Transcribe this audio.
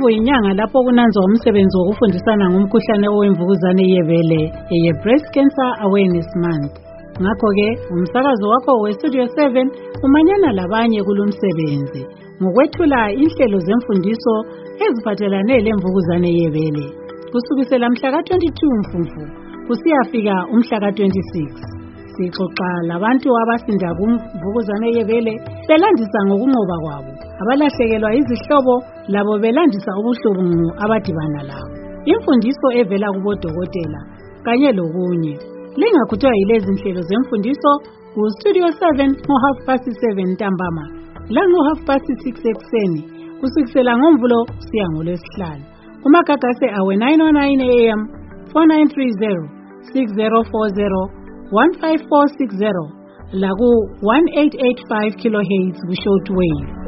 Mfumfu inyanga lapho kunanzwa umsebenzi wokufundisana ngomkhuhlane owemvukuzane yebele eye-Breast Cancer Awareness Month. Ngakho-ke umsakazo wakho weStudio 7 umanyana labanye kulumsebenzi ngokwethula inhlelo zemfundiso eziphathelane lemvukuzane yebele. Kusukisela mhla ka-22 Mfumfu kusiyafika umhla ka-26 sixoxa labantu abasinda kumvukuzane yebele belandisa ngokunqoba kwabo. Abalahlekelwa izihlobo labo belandisa ubuhlungu abadibana labo imfundiso evela kubodokotela kanye lokunye. Lingakhuthwa yilezi nhlelo zemfundiso kustudio 7 ngo-half past 7 ntambama lango-half past 6 ekuseni kusukisela ngomvulo kusiya ngolwesihlanu. Kumagagase awe 909 am 4930 6040 15460 laku 1885 kilohertz ku-short wave